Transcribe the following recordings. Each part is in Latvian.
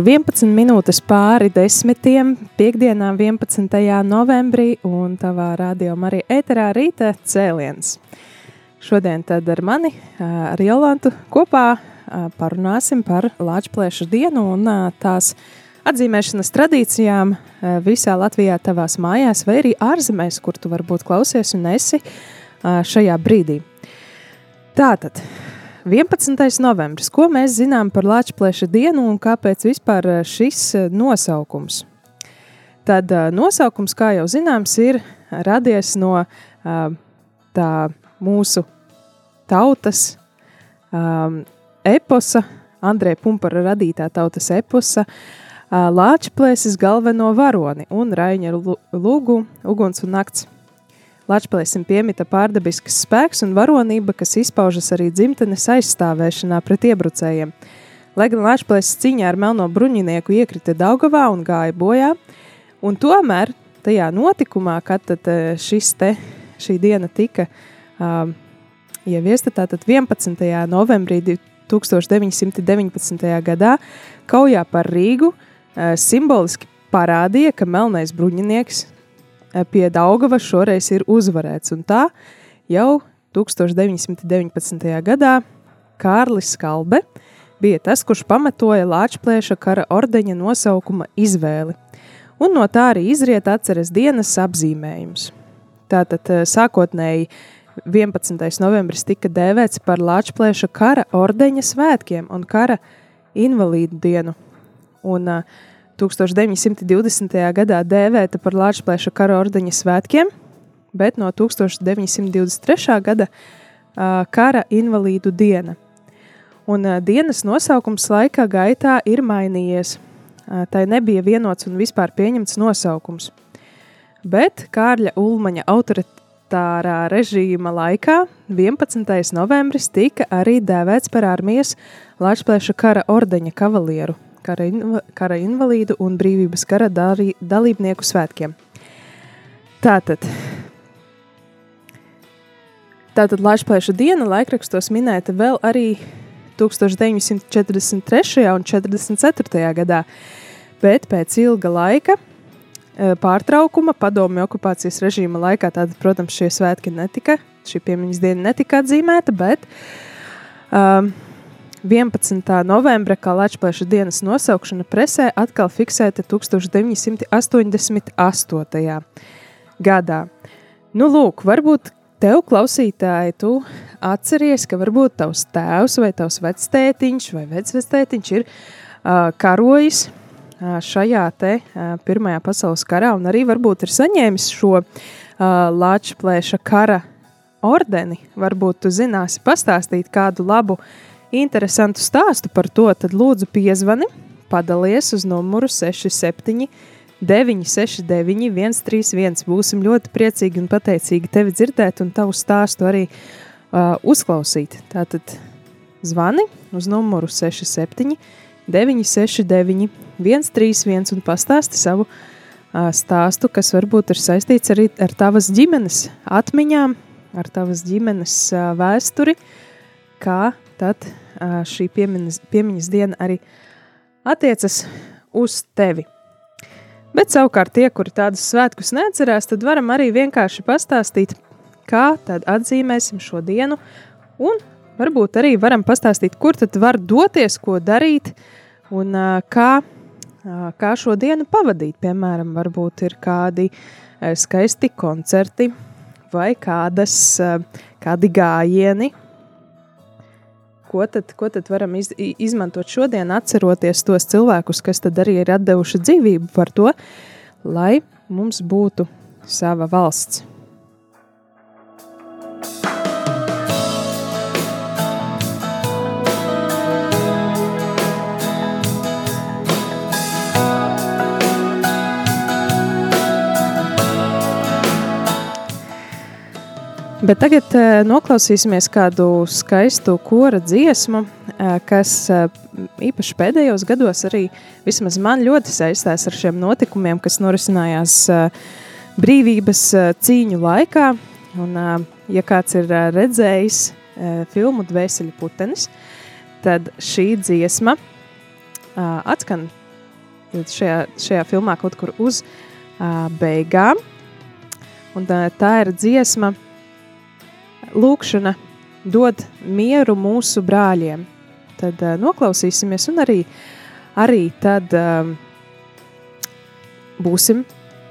Ir 11 minūtes pāri desmitiem, piekdienā 11. novembrī, un tavā radio arī ēterā rīta cēliens. Šodien tad ar mani, ar Jolantu, kopā parunāsim par Lāčplēšu dienu un tās atzīmēšanas tradīcijām visā Latvijā tavās mājās vai arī ārzemēs, kur tu varbūt klausies un esi šajā brīdī. Tātad, 11. novembris. Ko mēs zinām par Latvijas dienu un kāpēc vispār eh, šis eh, nosaukums? Tad eh, nosaukums, kā jau zināms, ir radies no tā mūsu tautas eposa, Andrē Pumpara radītā tautas eposa, Lāčplēsis galveno varoni un Raņa Lūgu uguns un nakts Latvijas piemita pārdabisks spēks un varonība, kas izpaužas arī dzimtenes aizstāvēšanā pret iebrucējiem. Lai gan Latvijas cīņā ar melno bruņinieku iekrita Daugavā un gāja bojā, un tomēr tajā notikumā, kad tad eh, šis te, šī diena tika uh, ieviesta, tātad 11. novembrī 1919. gadā, kaujā par Rīgu, uh, simboliski parādīja, ka melnais bruņinieks Eh, pie Daugavas šoreiz ir uzvarēts. Un tā jau 1919. gadā Kārlis Kalbe bija tas, kurš pamatoja Lāčplēša kara ordeņa nosaukuma izvēli. Un no tā arī izriet atceres dienas apzīmējums. Tātad eh, sākotnēji 11. novembris tika dēvēts par Lāčplēša kara ordeņa svētkiem un kara invalīdu dienu. Un uh, 1920. gadā dēvēta par Latvijas kara ordeņa svētkiem, bet no 1923. gada uh, kara invalīdu diena. Un uh, dienas nosaukums laika gaitā ir mainījies. Uh, tai nebija vienots un vispār pieņemts nosaukums. Bet Kārļa Ulmaņa autoritārā režīma laikā 11. novembris tika arī dēvēts par armijas Latvijas kara ordeņa kavalieru kara, inv kara invalīdu un brīvības kara darī, dalībnieku svētkiem. Tātad, tātad Latvijas diena laikrakstos minēta vēl arī 1943. un 44. gadā, bet pēc ilga laika e, pārtraukuma padomju okupācijas režīma laikā, tātad, protams, šie svētki netika, šī piemiņas diena netika atzīmēta, bet um, 11. novembra kā Latvijas dienas nosaukšana presē atkal fiksēta 1988. gadā. Nu, lūk, varbūt tev, klausītāji, tu atceries, ka varbūt tavs tēvs vai tavs vectētiņš vai vecvectētiņš ir uh, karojis uh, šajā te uh, Pirmajā pasaules karā un arī varbūt ir saņēmis šo uh, Latvijas kara ordeni. Varbūt tu zināsi pastāstīt kādu labu uh, interesantu stāstu par to, tad lūdzu piezvani, padalies uz numuru 67 969 131. Būsim ļoti priecīgi un pateicīgi tevi dzirdēt un tavu stāstu arī uh, uzklausīt. Tātad zvani uz numuru 67 969 131 un pastāsti savu uh, stāstu, kas varbūt ir saistīts arī ar tavas ģimenes atmiņām, ar tavas ģimenes uh, vēsturi, kā tad šī piemiņas, piemiņas diena arī attiecas uz tevi. Bet savukārt tie, kuri tādus svētkus neatcerās, tad varam arī vienkārši pastāstīt, kā tad atzīmēsim šo dienu, un varbūt arī varam pastāstīt, kur tad var doties, ko darīt, un kā, kā šo dienu pavadīt. Piemēram, varbūt ir kādi skaisti koncerti vai kādas, kādi gājieni, ko tad, ko tad varam iz, izmantot šodien, atceroties tos cilvēkus, kas tad arī ir devuši dzīvību par to, lai mums būtu sava valsts. Bet tagad uh, noklausīsimies kādu skaistu kora dziesmu, uh, kas uh, īpaši pēdējos gados arī vismaz man ļoti saistās ar šiem notikumiem, kas norisinājās brīvības cīņu laikā. Un, ja kāds ir redzējis filmu Dvēseli putenis, tad šī dziesma atskan šajā, šajā filmā kaut kur uz beigām. Un, tā ir dziesma, lūkšana, dod mieru mūsu brāļiem. Tad uh, noklausīsimies, un arī, arī tad uh, būsim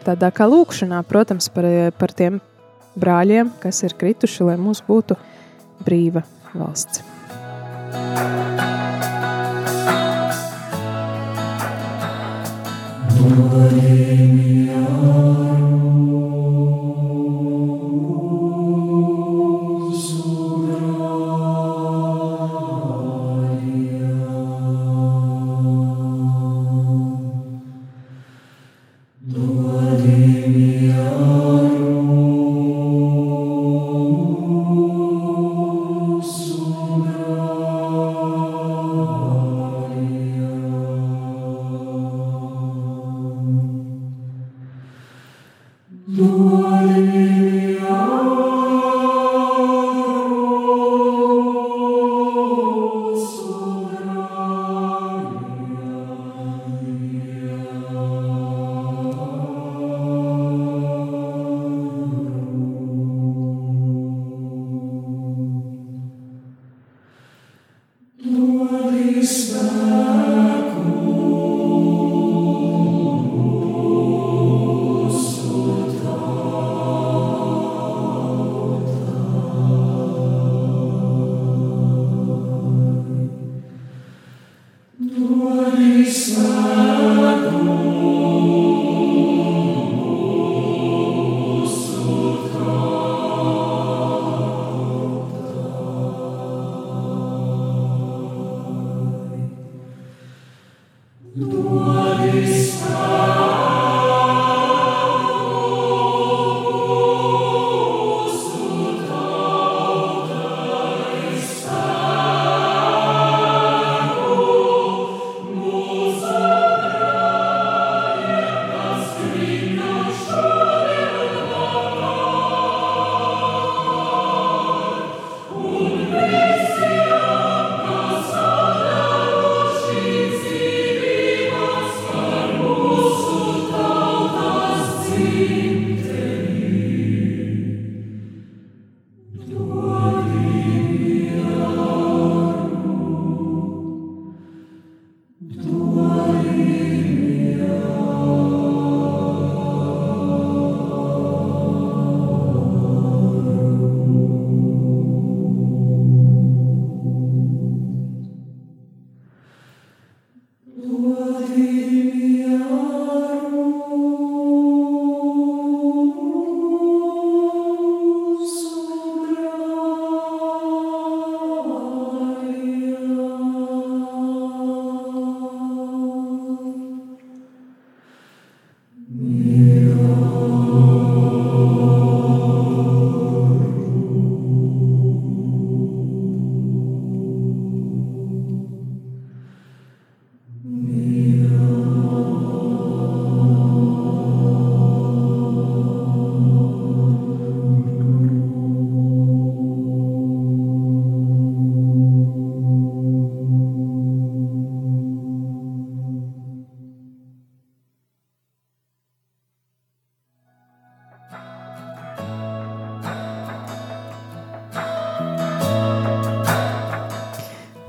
tādā kā lūkšanā, protams, par, par tiem brāļiem, kas ir krituši, lai mums būtu brīva valsts. Gloria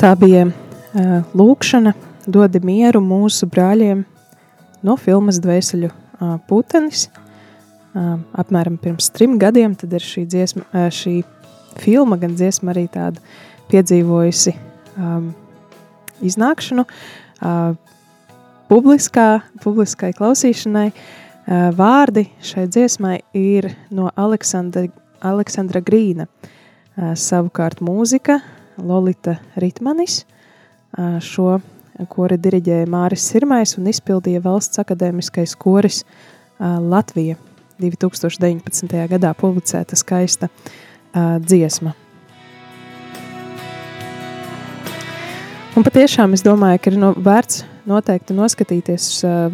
Tā bija uh, lūkšana, dod mieru mūsu brāļiem no filmas Dvēseļu uh, putenis. Uh, apmēram pirms trim gadiem tad ir šī, dziesma, uh, šī filma, gan dziesma arī tādu piedzīvojusi um, iznākšanu uh, publiskā, publiskai klausīšanai. Uh, vārdi šai dziesmai ir no Aleksandra, Aleksandra Grīna. Uh, savukārt mūzika Lolita Ritmanis. Šo kori diriģēja Māris Sirmais un izpildīja Valsts akadēmiskais koris Latvija 2019. gadā publicēta skaista dziesma. Un patiešām es domāju, ka ir no, vērts noteikti noskatīties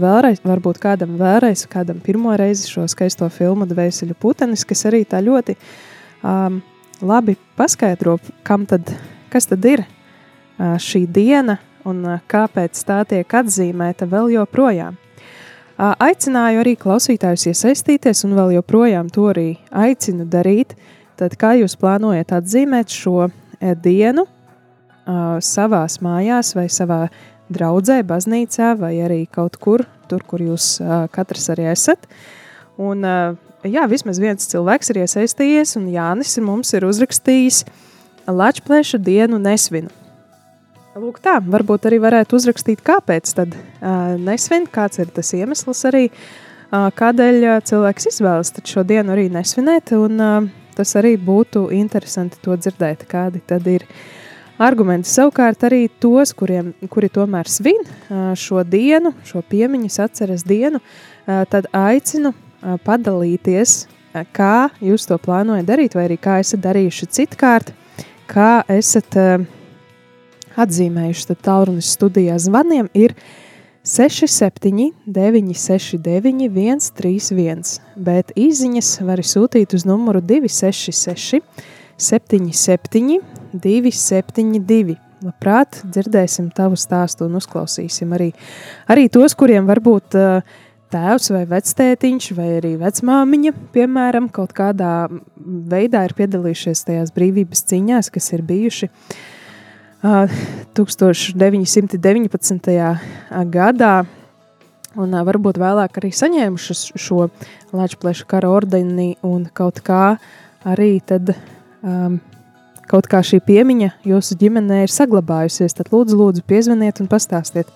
vēlreiz, varbūt kādam vēlreiz, kādam pirmo reizi šo skaisto filmu Dvēseļu putenis, kas arī tā ļoti um, labi paskaidro, kam tad kas tad ir šī diena un kāpēc tā tiek atzīmēta vēl joprojām. Aicināju arī klausītājus iesaistīties, un vēl joprojām to arī aicinu darīt. Tad kā jūs plānojat atzīmēt šo dienu savās mājās vai savā draudzē, baznīcā vai arī kaut kur, tur, kur jūs katrs arī esat. Un, jā, vismaz viens cilvēks ir iesaistījies, un Jānis mums ir uzrakstījis Latviešu dienu nesvinu. Lūk, tā varbūt arī varētu uzrakstīt, kāpēc tad uh, nesvin, kāds ir tas iemesls arī, uh, kādēļ uh, cilvēks izvēlas šo dienu arī nesvinēt, un uh, tas arī būtu interesanti to dzirdēt, kādi tad ir argumenti. Savukārt arī tos, kuriem, kuri tomēr svin uh, šo dienu, šo piemiņas atceres dienu, uh, tad aicinu uh, padalīties, uh, kā jūs to plānojat darīt, vai arī kā esat darījuši citkārt, kā esat uh, atzīmējuši, tad tālrunis studijā zvaniem ir 67, 969, 131, bet īsiņas var sūtīt uz numuru 266, 77, 272. Labprāt, dzirdēsim tavu stāstu un uzklausīsim arī, arī tos, kuriem varbūt uh, tēvs vai vectētiņš vai arī vecmāmiņa, piemēram, kaut kādā veidā ir piedalījušies tajās brīvības cīņās, kas ir bijuši uh, 1919. gadā, un varbūt vēlāk arī saņēmušas šo Latvijas kara ordeni, un kaut kā arī tad, um, kaut kā šī piemiņa jūsu ģimenē ir saglabājusies. Tad lūdzu, lūdzu piezvaniet un pastāstiet.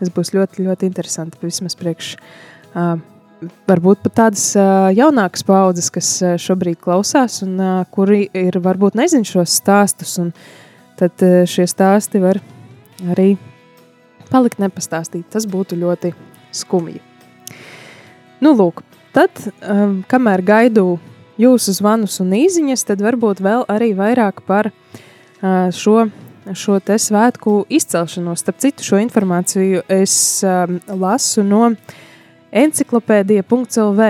Tas būs ļoti, ļoti interesanti, vismaz priekš. Uh, varbūt pat tādas uh, jaunākas paudzes, kas uh, šobrīd klausās, un uh, kuri ir varbūt nezin šos stāstus, un uh, tad eh, šie stāsti var arī palikt nepastāstīt. Tas būtu ļoti skumji. Nu, lūk, tad, um, kamēr gaidu jūsu zvanus un īsiņas, tad varbūt vēl arī vairāk par uh, šo, šo te svētku izcelšanos. Starp citu, šo informāciju es um, lasu no enciklopēdija.lv.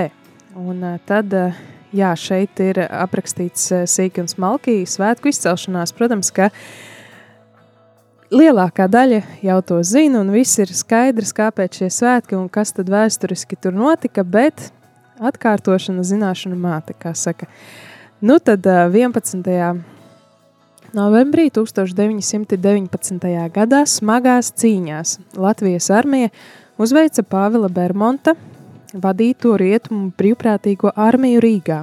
Un uh, tad, uh, jā, šeit ir aprakstīts sīki un smalki svētku izcelšanās. Protams, ka lielākā daļa jau to zina, un viss ir skaidrs, kāpēc šie svētki un kas tad vēsturiski tur notika, bet atkārtošana zināšanu māte, kā saka. Nu tad 11. novembrī 1919. gadā smagās cīņās Latvijas armija uzveica Pāvila Bermonta vadīto rietumu brīvprātīgo armiju Rīgā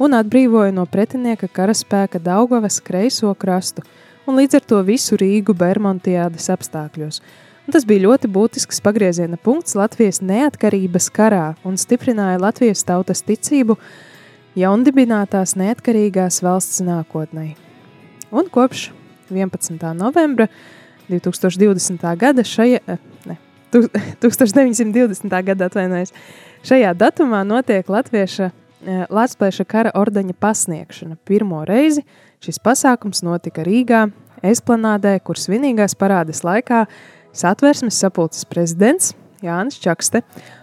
un atbrīvoja no pretinieka karaspēka Daugavas kreiso krastu – un līdz ar to visu Rīgu Bermontiādas apstākļos. Un tas bija ļoti būtisks pagrieziena punkts Latvijas neatkarības karā un stiprināja Latvijas tautas ticību jaundibinātās neatkarīgās valsts nākotnē. Un kopš 11. novembra 2020. gada šajā, eh, ne, 1920. gada atvainojas, šajā datumā notiek latvieša, eh, Latvieša kara ordeņa pasniegšana pirmo reizi – Šis pasākums notika Rīgā, Esplanādē, kur svinīgās parādes laikā satversmes sapulces prezidents Jānis Čakste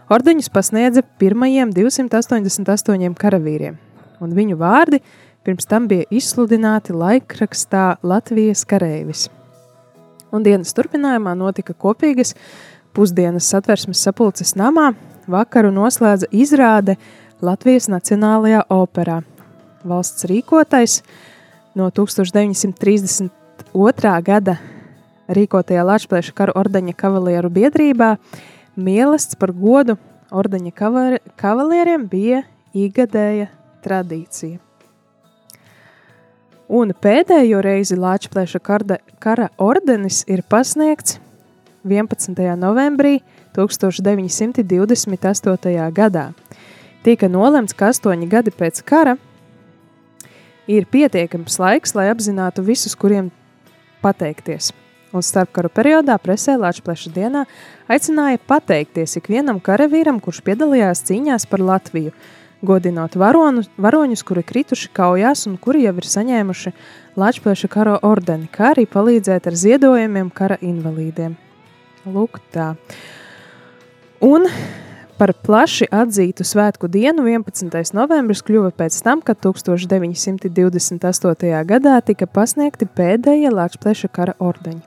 ordeņus pasniedza pirmajiem 288 karavīriem, un viņu vārdi pirms tam bija izsludināti laikrakstā Latvijas kareivis. Un dienas turpinājumā notika kopīgas pusdienas satversmes sapulces namā, vakaru noslēdza izrāde Latvijas Nacionālajā operā. Valsts rīkotais – no 1932. gada rīkotajā Latvijas kara ordeņa kavalieru biedrībā mielasts par godu ordeņa kavalieriem bija ikgadēja tradīcija. Un pēdējo reizi Latvijas kara ordenis ir pasniegts 11. novembrī 1928. gadā. Tika nolemts, ka astoņi gadi pēc kara ir pietiekams laiks, lai apzinātu visus, kuriem pateikties. Un starpkaru periodā presē Latvijas dienā aicināja pateikties ikvienam karavīram, kurš piedalījās cīņās par Latviju, godinot varonu, varoņus, kuri krituši kaujās un kuri jau ir saņēmuši Latvijas karo ordeni, kā arī palīdzēt ar ziedojumiem kara invalīdiem. Lūk, tā. Un Par plaši atzītu svētku dienu 11. novembris kļuva pēc tam, kad 1928. gadā tika pasniegti pēdējie Latvijas kara ordeņi.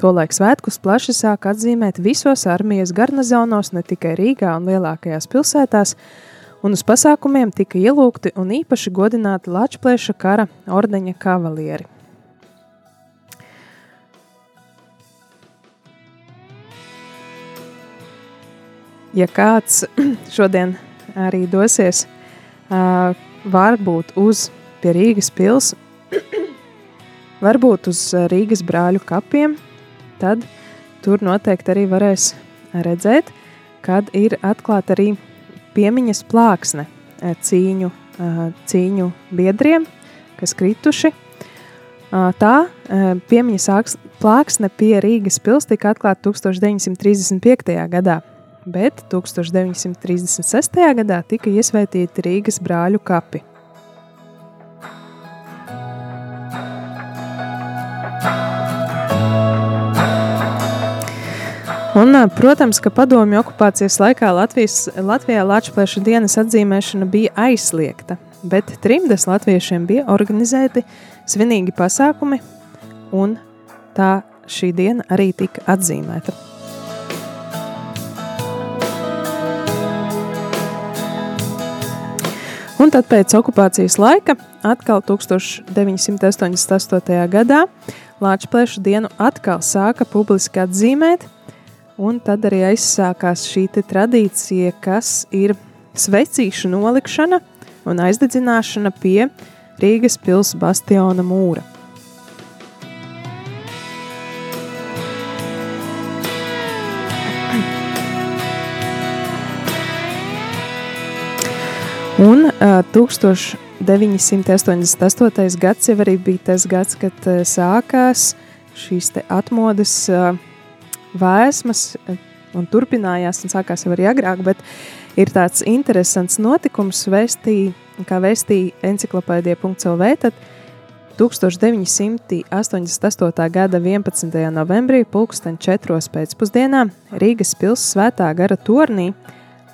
Tolaik svētkus plaši sāk atzīmēt visos armijas garnizonos, ne tikai Rīgā un lielākajās pilsētās, un uz pasākumiem tika ielūgti un īpaši godināti Lačplēša kara ordeņa kavalieri. Ja kāds šodien arī dosies varbūt uz pie Rīgas pils, varbūt uz Rīgas brāļu kapiem, tad tur noteikti arī varēs redzēt, kad ir atklāta arī piemiņas plāksne cīņu, cīņu biedriem, kas krituši. Tā piemiņas plāksne pie Rīgas pils tika atklāta 1935. gadā bet 1936. gadā tika iesvētīti Rīgas brāļu kapi. Un, protams, ka padomju okupācijas laikā Latvijas, Latvijā Latvijas dienas atzīmēšana bija aizliegta, bet trimdes latviešiem bija organizēti svinīgi pasākumi, un tā šī diena arī tika atzīmēta. Un tad pēc okupācijas laika, atkal 1988. gadā, Latvijas dienu atkal sāka publiski atzīmēt, un tad arī aizsākās šī tradīcija, kas ir svecīšu nolikšana un aizdedzināšana pie Rīgas pilsētas bastiona mūra. Un uh, 1988. gads jau arī bija tas gads, kad uh, sākās šīs atmodas uh, vēsmas un turpinājās, un sākās jau arī agrāk, bet ir tāds interesants notikums, vēstī, kā vēstīja enciklopēdija.lv, tad 1988. gada 11. novembrī pulksten 4. pēcpusdienā Rīgas pils svētā gara tornī –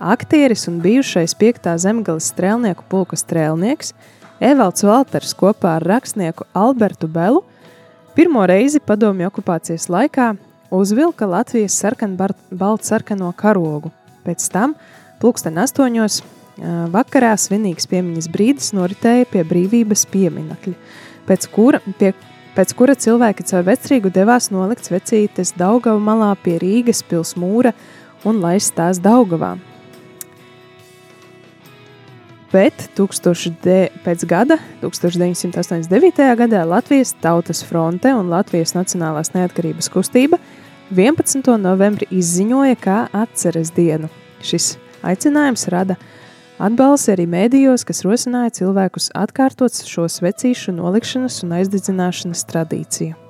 aktieris un bijušais 5. zemgales strēlnieku pulka strēlnieks Evalds Valters kopā ar rakstnieku Albertu Belu pirmo reizi padomju okupācijas laikā uzvilka Latvijas sarkanbaltsarkano karogu. Pēc tam pulksten astoņos vakarā svinīgs piemiņas brīdis noritēja pie brīvības pieminekļa, pēc kura, pie, pēc kura cilvēki caur vecrīgu devās nolikt vecītes Daugava malā pie Rīgas pils mūra un laist tās Daugavām bet 1000 pēc gada, 1989. gadā Latvijas Tautas fronte un Latvijas Nacionālās neatkarības kustība 11. novembri izziņoja kā atceres dienu. Šis aicinājums rada atbalsi arī mēdījos, kas rosināja cilvēkus atkārtot šo svecīšu nolikšanas un aizdedzināšanas tradīciju.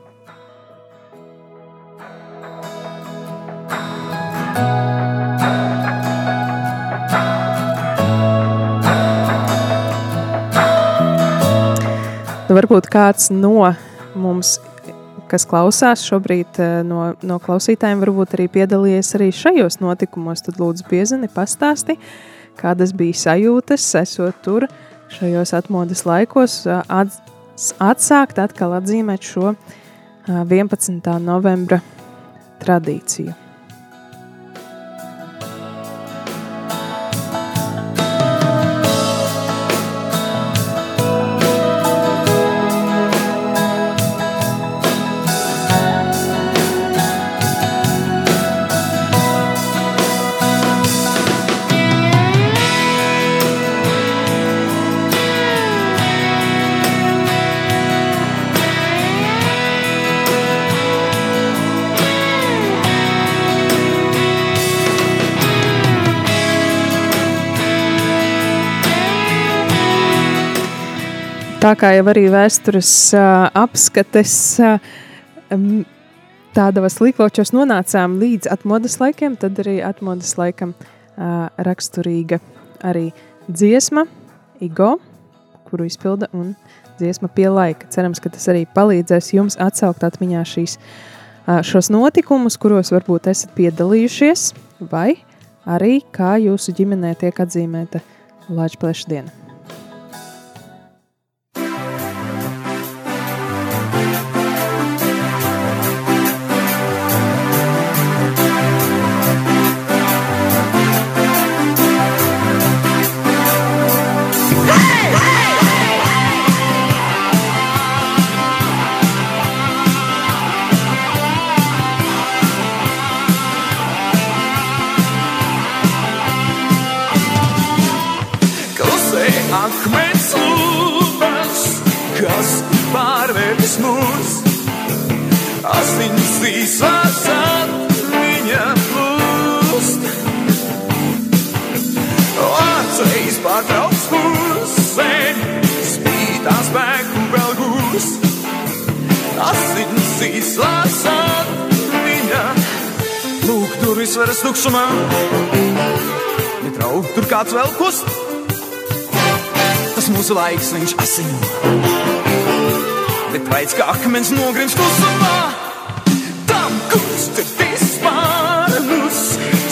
Varbūt kāds no mums, kas klausās šobrīd, eh, no, no klausītājiem, varbūt arī piedalījies arī šajos notikumos. Tad lūdzu, piezini, pastāsti, kādas bija sajūtas, esot tur šajos atmodas laikos, at, atsākt atkal atzīmēt šo 11. novembra tradīciju. Tā kā jau arī vēstures uh, apskates uh, tādos līkločos nonācām līdz atmodas laikiem, tad arī atmodas laikam uh, raksturīga arī dziesma, Igo, kuru izpilda un dziesma pie laika. Cerams, ka tas arī palīdzēs jums atsaukt atmiņā šīs, šos notikumus, kuros varbūt esat piedalījušies, vai arī kā jūsu ģimenē tiek atzīmēta Latvijas diena. Īsās viņa plūst. Reiz pārtrauks klusē, spītā spēku vēl gūst. Asins īsās viņa lūk durvis varas tukšumā. Netraukt tur kāds vēl kust. Tas mūsu laiks, viņš asiņo. Bet vaids kā akmens nogrims klusumā. Te vispārnus,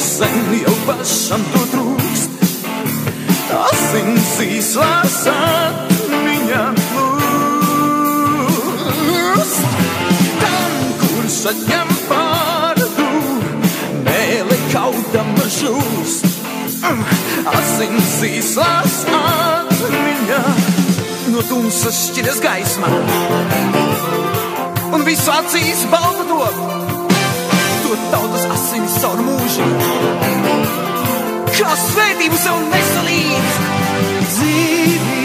sen jau pašam to trūkst. Asins īslās viņa plūst. Tam, kurš atņem pārdu, mēle kaudama žūst. Asins īslās atmiņā no tumsas šķiras gaisma. Un visu acīs balta to, to tautas asins caur mūžu. Kā svētību sev nesalīdz dzīvību,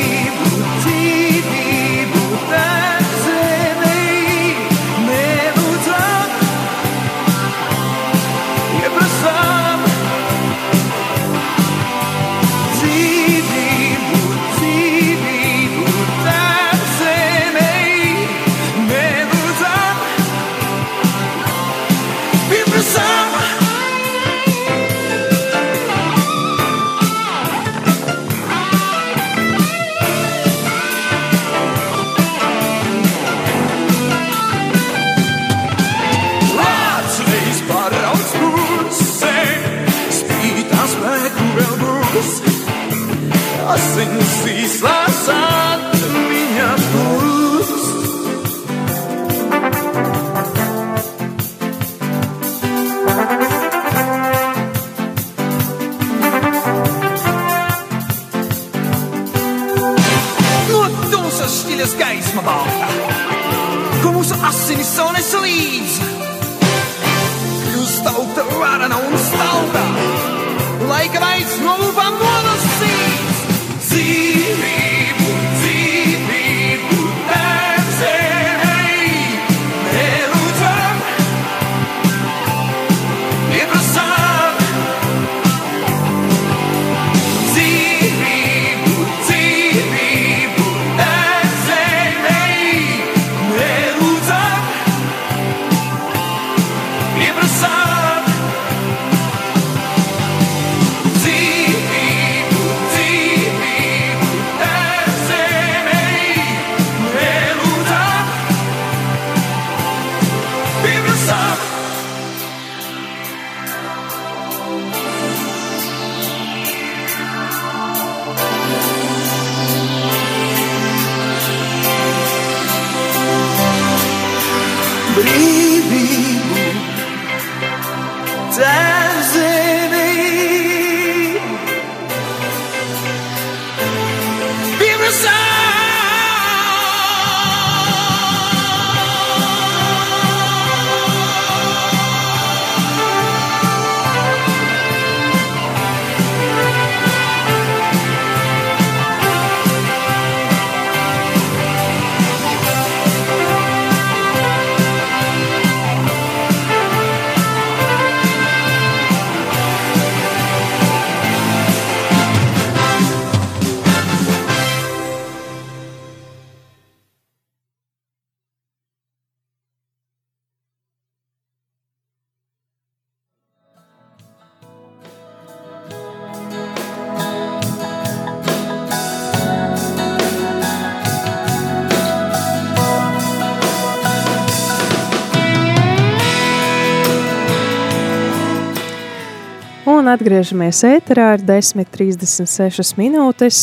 atgriežamies ēterā ar 10,36 minūtes.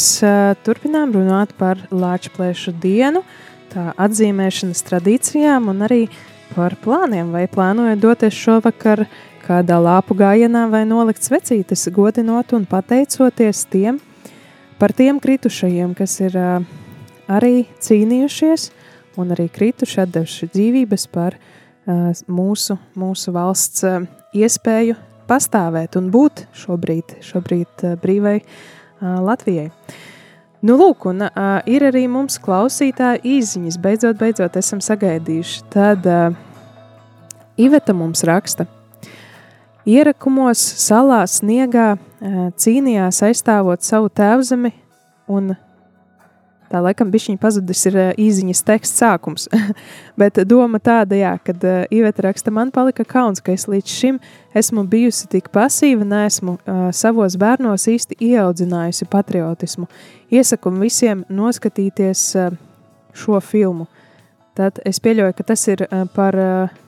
Turpinām runāt par Latvijas dienu, tā atzīmēšanas tradīcijām un arī par plāniem. Vai plānojat doties šovakar kādā lāpu gājienā vai nolikt svecītes, godinot un pateicoties tiem par tiem kritušajiem, kas ir arī cīnījušies un arī krituši, atdevuši dzīvības par mūsu, mūsu valsts iespēju pastāvēt un būt šobrīd, šobrīd uh, brīvai uh, Latvijai. Nu, lūk, un uh, ir arī mums klausītāja īziņas. Beidzot, beidzot, esam sagaidījuši. Tad uh, Iveta mums raksta. Ierakumos salā sniegā uh, cīnījās aizstāvot savu tēvzemi un Tā laikam bišķiņa pazudis ir īziņas teksts sākums, bet doma tāda, jā, kad uh, Iveta raksta, man palika kauns, ka es līdz šim esmu bijusi tik pasīva, neesmu uh, savos bērnos īsti ieaudzinājusi patriotismu. Iesaku visiem noskatīties uh, šo filmu. Tad es pieļauju, ka tas ir uh, par uh,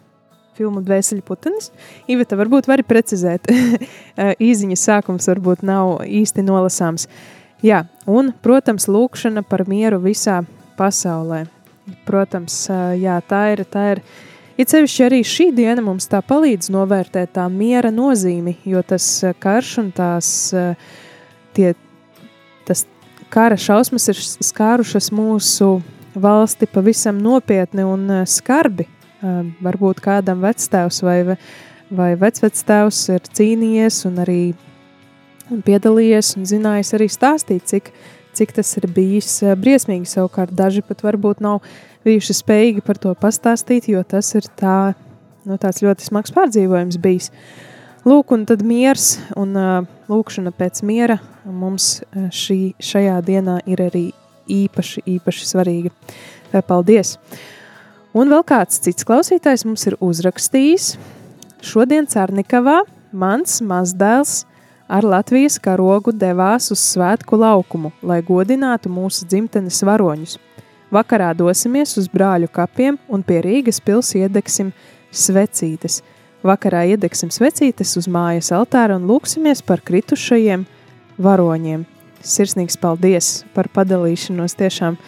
filmu Dvēseli putenis. Iveta, varbūt vari precizēt, īziņas sākums varbūt nav īsti nolasāms. Uh, Jā, un, protams, lūkšana par mieru visā pasaulē. Protams, jā, tā ir. Tā ir It sevišķi arī šī diena mums tā palīdz novērtēt tā miera nozīmi, jo tas karš un tās tie, tas kara šausmas ir skārušas mūsu valsti pavisam nopietni un skarbi. Varbūt kādam vectēvs vai, vai vecvectēvs ir cīnījies un arī un piedalījies un zinājis arī stāstīt, cik, cik tas ir bijis eh, briesmīgi. Savukārt daži pat varbūt nav bijuši spējīgi par to pastāstīt, jo tas ir tā, nu, tāds ļoti smags pārdzīvojums bijis. Lūk, un tad miers un uh, lūkšana pēc miera mums uh, šī, šajā dienā ir arī īpaši, īpaši svarīga. Paldies! Un vēl kāds cits klausītājs mums ir uzrakstījis. Šodien Cārnikavā mans mazdēls – ar Latvijas karogu devās uz svētku laukumu, lai godinātu mūsu dzimtenes varoņus. Vakarā dosimies uz brāļu kapiem un pie Rīgas pils iedegsim svecītes. Vakarā iedegsim svecītes uz mājas altāra un lūksimies par kritušajiem varoņiem. Sirsnīgs paldies par padalīšanos tiešām.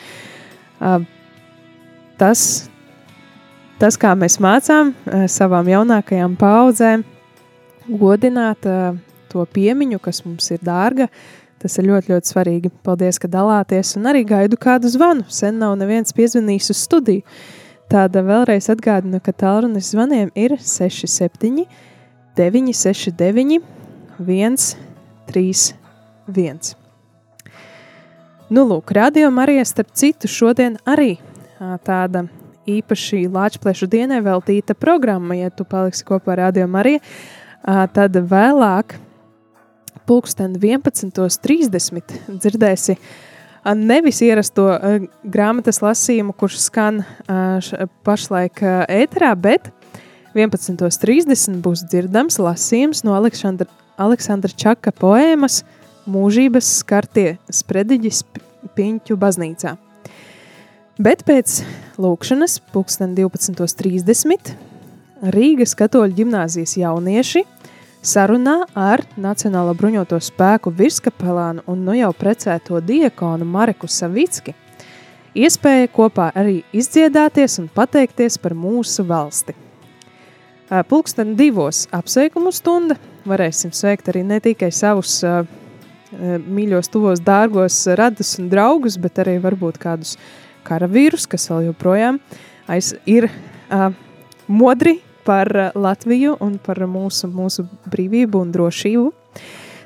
Tas, tas, kā mēs mācām savām jaunākajām paudzēm, godināt uh, to piemiņu, kas mums ir dārga. Tas ir ļoti, ļoti svarīgi. Paldies, ka dalāties, un arī gaidu kādu zvanu. Sen nav neviens piezvanījis uz studiju. Tāda vēlreiz atgādinu, ka tālrunis zvaniem ir 67, 969, 131. Nu, lūk, radio Marija starp citu šodien arī tāda īpaši Lāčplēšu dienai veltīta programma, ja tu paliksi kopā ar Radio Mariju, tad vēlāk pulksten 11.30 dzirdēsi nevis ierasto grāmatas lasījumu, kurš skan pašlaik ēterā, bet 11.30 būs dzirdams lasījums no Aleksandra, Aleksandra Čaka poēmas Mūžības skartie sprediģis Piņķu baznīcā. Bet pēc lūkšanas, pulksten 12.30, Rīgas katoļu ģimnāzijas jaunieši – Sarunā ar Nacionālo bruņoto spēku virskapelānu un nu jau precēto diakonu Mareku Savicki iespēja kopā arī izdziedāties un pateikties par mūsu valsti. Pulksten divos apsveikumu stunda varēsim sveikt arī ne tikai savus uh, mīļos, tuvos, dārgos radus un draugus, bet arī varbūt kādus karavīrus, kas vēl joprojām aiz ir uh, modri par eh, Latviju un par mūsu, mūsu brīvību un drošību.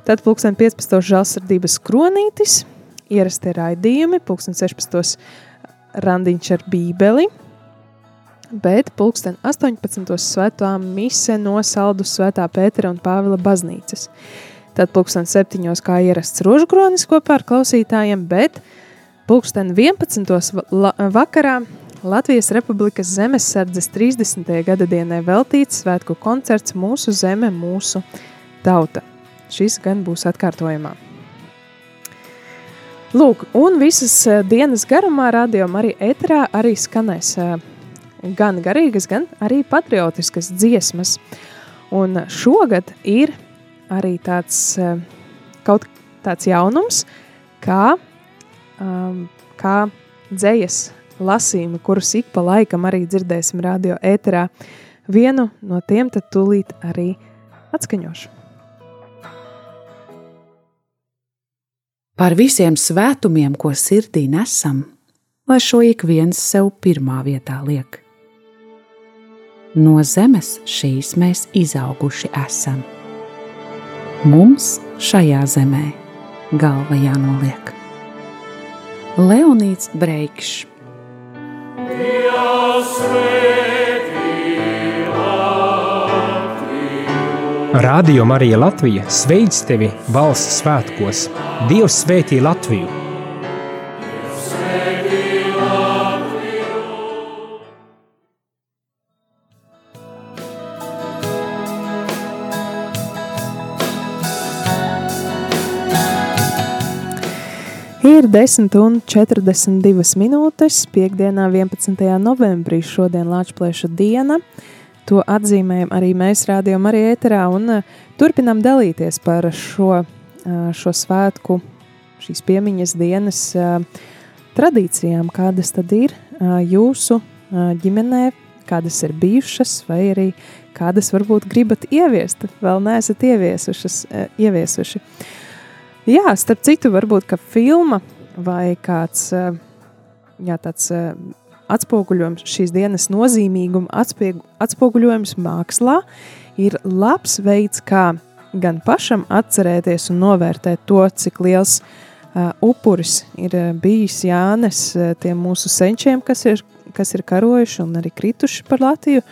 Tad pulksten 15. žēlsirdības kronītis, ierastie raidījumi, pulksten 16. randiņš ar bībeli, bet pulksten 18. svētā mise no saldu svētā Pētera un Pāvila baznīcas. Tad pulksten 7. kā ierasts rožkronis kopā ar klausītājiem, bet pulksten 11. vakarā Latvijas Republikas Zemesardzes 30. gada dienai veltīts svētku koncerts Mūsu zeme, mūsu tauta. Šis gan būs atkārtojumā. Lūk, un visas eh, dienas garumā rādījumā arī eterā arī skanēs eh, gan garīgas, gan arī patriotiskas dziesmas. Un šogad ir arī tāds eh, kaut tāds jaunums, kā, um, kā dzējas lasījumi, kurus ik pa laikam arī dzirdēsim radio ēterā. Vienu no tiem tad tūlīt arī atskaņošu. Par visiem svētumiem, ko sirdī nesam, lai šo ik viens sev pirmā vietā liek. No zemes šīs mēs izauguši esam. Mums šajā zemē galva jānoliek. Leonīts Breikšs. Radio Marija Latvija sveic tevi valsts svētkos. Dievs svētī Latviju! Ir 10 un 42 minūtes, piekdienā 11. novembrī šodien Lāčplēša diena. To atzīmējam arī mēs rādījām arī ēterā un uh, turpinam dalīties par šo, uh, šo svētku, šīs piemiņas dienas uh, tradīcijām, kādas tad ir jūsu ģimenē, kādas ir bijušas, vai arī kādas varbūt gribat ieviest, vēl neesat ieviesušas, uh, ieviesuši. Jā, starp citu, varbūt ka filma vai kāds eh, jā, tāds eh, atspoguļojums šīs dienas nozīmīguma, atspoguļojums mākslā ir labs veids, kā gan pašam atcerēties un novērtēt to, cik liels uh, upuris ir bijis Jānis uh, tiem mūsu senčiem, kas ir, kas ir karojuši un arī krituši par Latviju.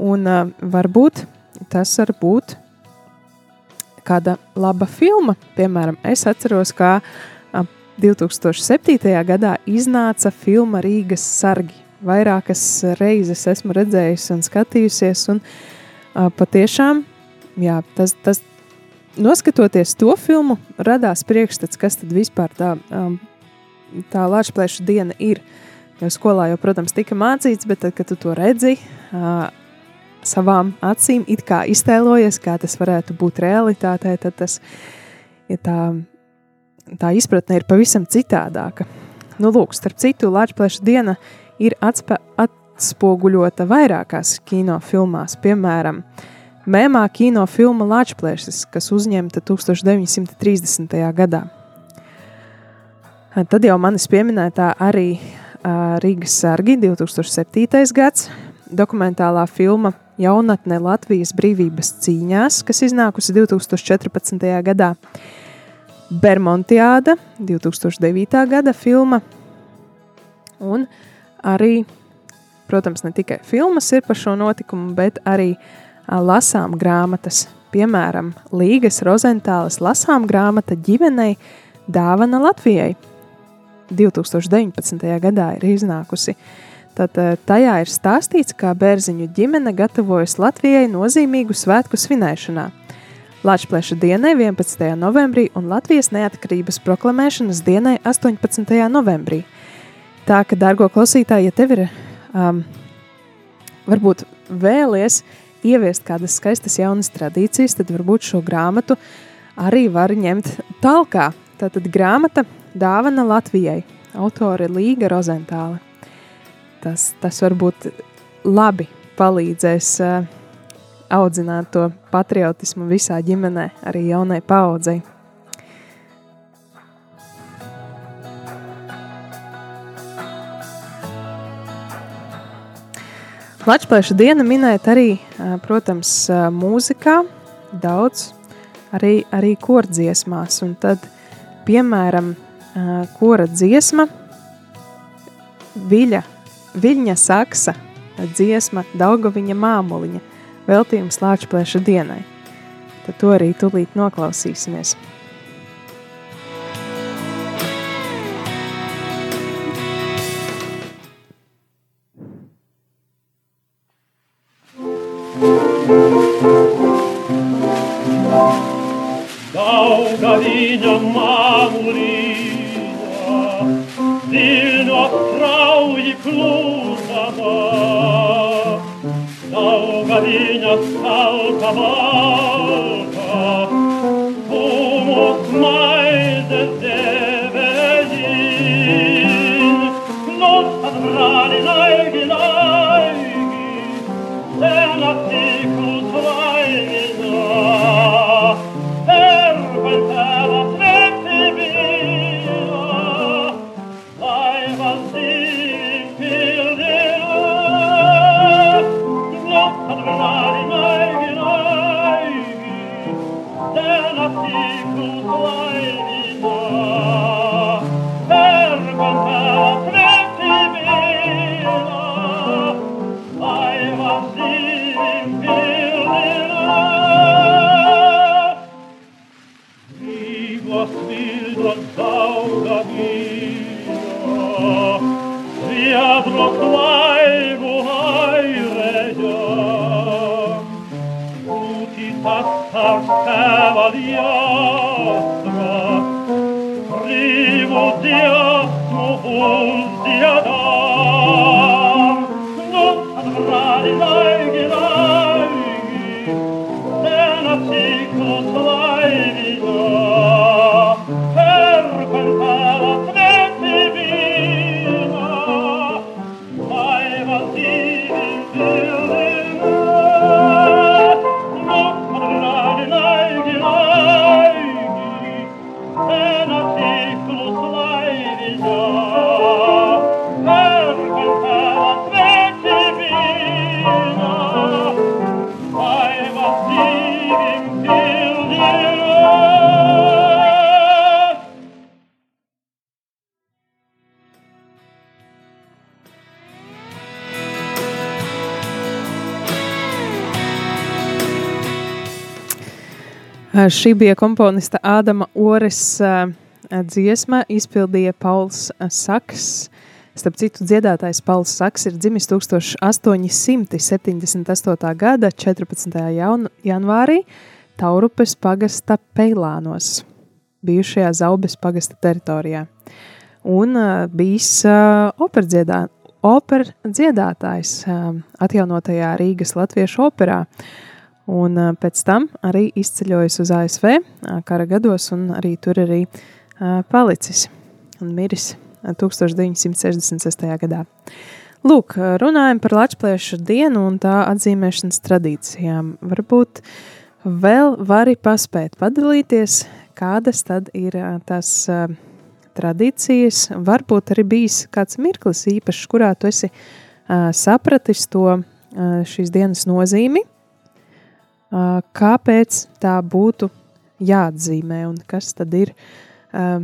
Un uh, varbūt tas var būt kāda laba filma. Piemēram, es atceros, kā 2007. gadā iznāca filma Rīgas sargi. Vairākas reizes esmu redzējusi un skatījusies, un patiešām, jā, tas, tas, noskatoties to filmu, radās priekšstats, kas tad vispār tā, tā Latvijas diena ir. Jo skolā jau, protams, tika mācīts, bet tad, kad tu to redzi, savām acīm it kā iztēlojies, kā tas varētu būt realitātē, tad tas, ja tā, tā izpratne ir pavisam citādāka. Nu, lūk, starp citu, Latvijas diena ir atspē, atspoguļota vairākās kinofilmās, piemēram, mēmā kinofilma Latvijas, kas uzņemta 1930. gadā. Tad jau manis pieminētā arī Rīgas sargi 2007. gads, dokumentālā filma jaunatne Latvijas brīvības cīņās, kas iznākusi 2014. gadā. Bermontiāda 2009. gada filma. Un arī, protams, ne tikai filmas ir par šo notikumu, bet arī lasām grāmatas. Piemēram, Līgas Rozentālas lasām grāmata ģimenei Dāvana Latvijai. 2019. gadā ir iznākusi. Uh, Tad eh, tajā ir stāstīts, kā bērziņu ģimene gatavojas Latvijai nozīmīgu svētku svinēšanā. Latvijas dienai 11. novembrī un Latvijas neatkarības proklamēšanas dienai 18. novembrī. Tā ka, dārgo klausītāji, ja tev ir um, varbūt vēlies ieviest kādas skaistas jaunas tradīcijas, tad varbūt šo grāmatu arī var ņemt talkā. Tātad grāmata Dāvana Latvijai, autore Līga Rozentāla tas, tas varbūt labi palīdzēs uh, audzināt to patriotismu visā ģimenē, arī jaunai paaudzei. Latvijas diena minēt arī, protams, mūzikā, daudz arī, arī kordziesmās. Un tad, piemēram, kora dziesma Viļa Viļņa saksa, dziesma Daugaviņa māmuliņa, veltījums Lāčplēša dienai. Tad to arī tūlīt noklausīsimies. Daugaviņa māmuliņa, Vilno krauji klūzama, Dauga viņa skalka Sieg und Leibiger. Šī bija komponista Ādama Ores dziesma, izpildīja Pauls Saks. Starp citu, dziedātājs Pauls Saks ir dzimis 1878. gada 14. Jaun janvārī Taurupes pagasta Peilānos, bijušajā Zaubes pagasta teritorijā. Un bijis operdziedātājs ā, atjaunotajā Rīgas latviešu operā. Un pēc tam arī izceļojis uz ASV kara gados, un arī tur arī palicis un miris ā, 1966. gadā. Lūk, runājam par Latviešu dienu un tā atzīmēšanas tradīcijām. Varbūt vēl vari paspēt padalīties, kādas tad ir tās tradīcijas. Varbūt arī bijis kāds mirklis īpašs, kurā tu esi sapratis to šīs dienas nozīmi, kāpēc tā būtu jāatzīmē un kas tad ir ā,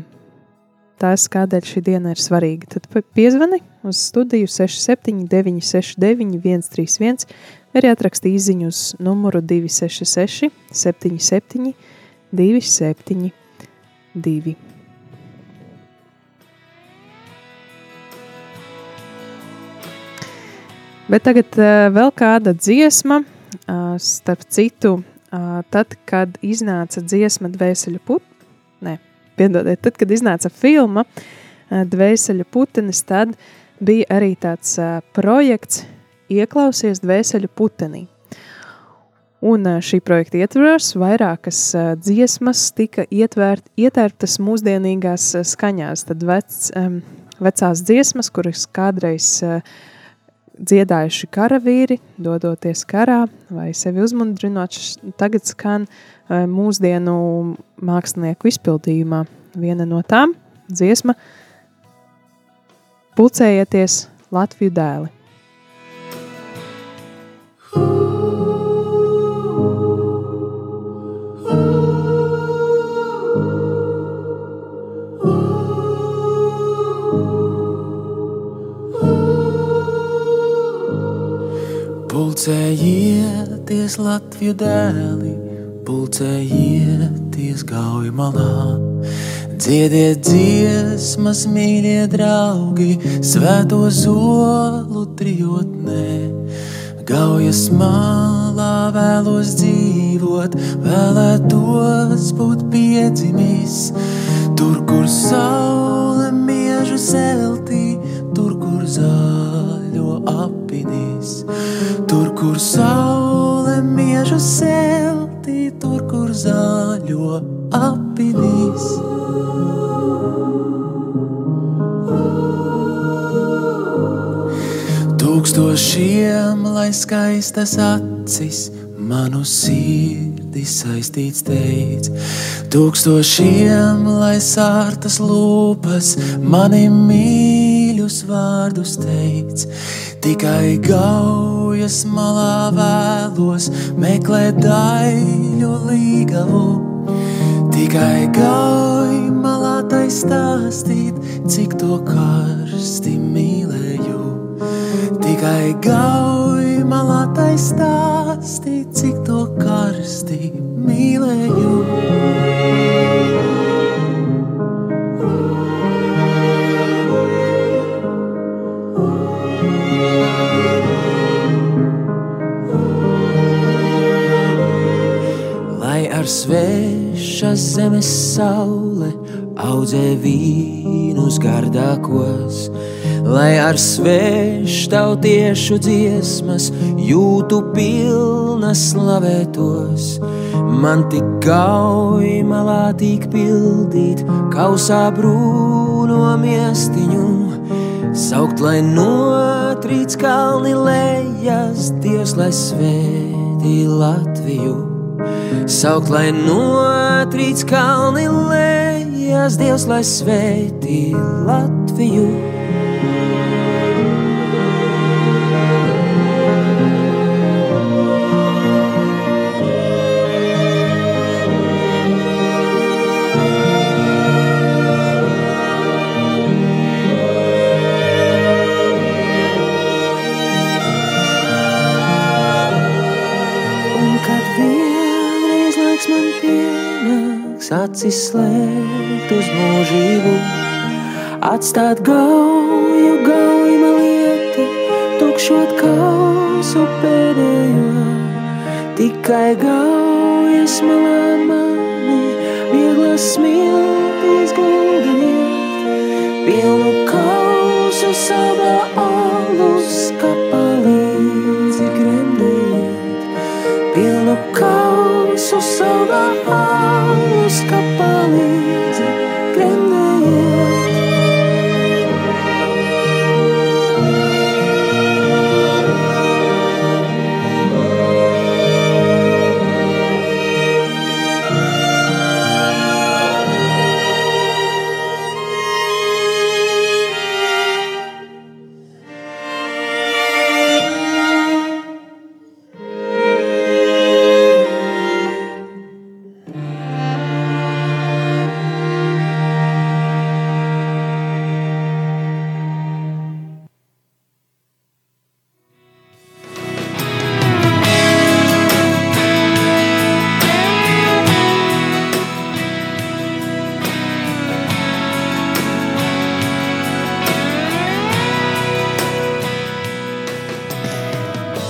tas, kādēļ šī diena ir svarīga. Tad piezvani uz studiju 679, 691, 131, vai arī atraksti īsiņu uz numuru 266, 77, 272. Bet tagad uh, vēl kāda dziesma, starp citu, tad, kad iznāca dziesma Dvēseļu putekļi, ne, piedodiet, tad, kad iznāca filma Dvēseļu putenis, tad bija arī tāds projekts Ieklausies Dvēseļu putenī. Un šī projekta ietvaros vairākas dziesmas tika ietvērt, ietērptas mūsdienīgās skaņās. Tad vec, vecās dziesmas, kuras kādreiz uh, dziedājuši karavīri, dodoties karā vai sevi uzmundrinot, tagad skan uh, mūsdienu mākslinieku izpildījumā. Viena no tām dziesma Pulcējieties Latviju dēli. Pulcējieties Latviju dēli, pulcējieties gauju malā. Dziediet dziesmas, mīļie draugi, svēto zolu trijotnē. Gaujas malā vēlos dzīvot, vēlētos būt piedzimis. Tur, kur saule miežu zeltī, tur, kur zaļo apvidīs. Tur, kur saule miežu zeltī, tur, kur zaļo apvidīs. Tūkstošiem, lai skaistas acis, manu sirdi saistīts teic. Tūkstošiem, lai sārtas lūpas, mani mīļus vārdus teic. Tikai gaujas malā vēlos meklēt daļu līgavu. Tikai gauj malā tai stāstīt, cik to karsti mīlēju. Tikai gauj malā tai stāstīt, cik to karsti mīlēju. Ar svešas zemes saule audzē vīnus gardākos, lai ar svešu tautiešu dziesmas jūtu pilnas slavētos. Man tik gauj malā tik pildīt, kausā brūno miestiņu, saukt, lai notrīc kalni lejas, Dievs, lai svētī Latviju. Saukt, lai notrīc kalni lejas, Dievs, lai svētī Latviju. Acis slēgt uz mūžību, atstāt gauju, gauju lieti, tukšot kausu pēdējo. Tikai gaujas malā mani, vieglas smiltis guldiet, pilnu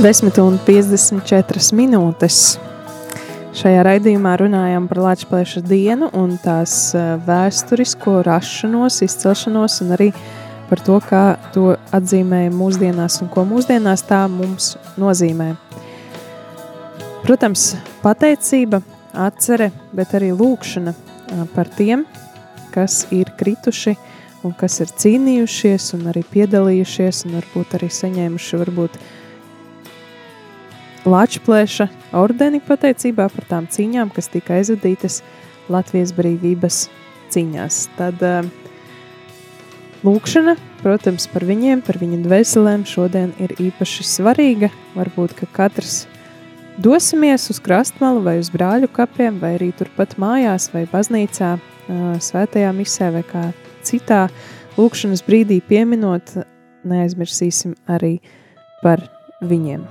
10 un 54 minūtes. Šajā raidījumā runājam par Latvijas dienu un tās eh, vēsturisko rašanos, izcelšanos un arī par to, kā to atzīmēja mūsdienās un ko mūsdienās tā mums nozīmē. Protams, pateicība, atcere, bet arī lūkšana eh, par tiem, kas ir krituši un kas ir cīnījušies un arī piedalījušies un varbūt arī saņēmuši varbūt, uh, Latvijas ordeni pateicībā par tām cīņām, kas tika aizvadītas Latvijas brīvības cīņās. Tad uh, lūkšana, protams, par viņiem, par viņu dvēselēm šodien ir īpaši svarīga. Varbūt, ka katrs dosimies uz krastmalu vai uz brāļu kapiem, vai arī turpat mājās vai baznīcā, uh, svētajā misē vai kā citā lūkšanas brīdī pieminot, neaizmirsīsim arī par viņiem.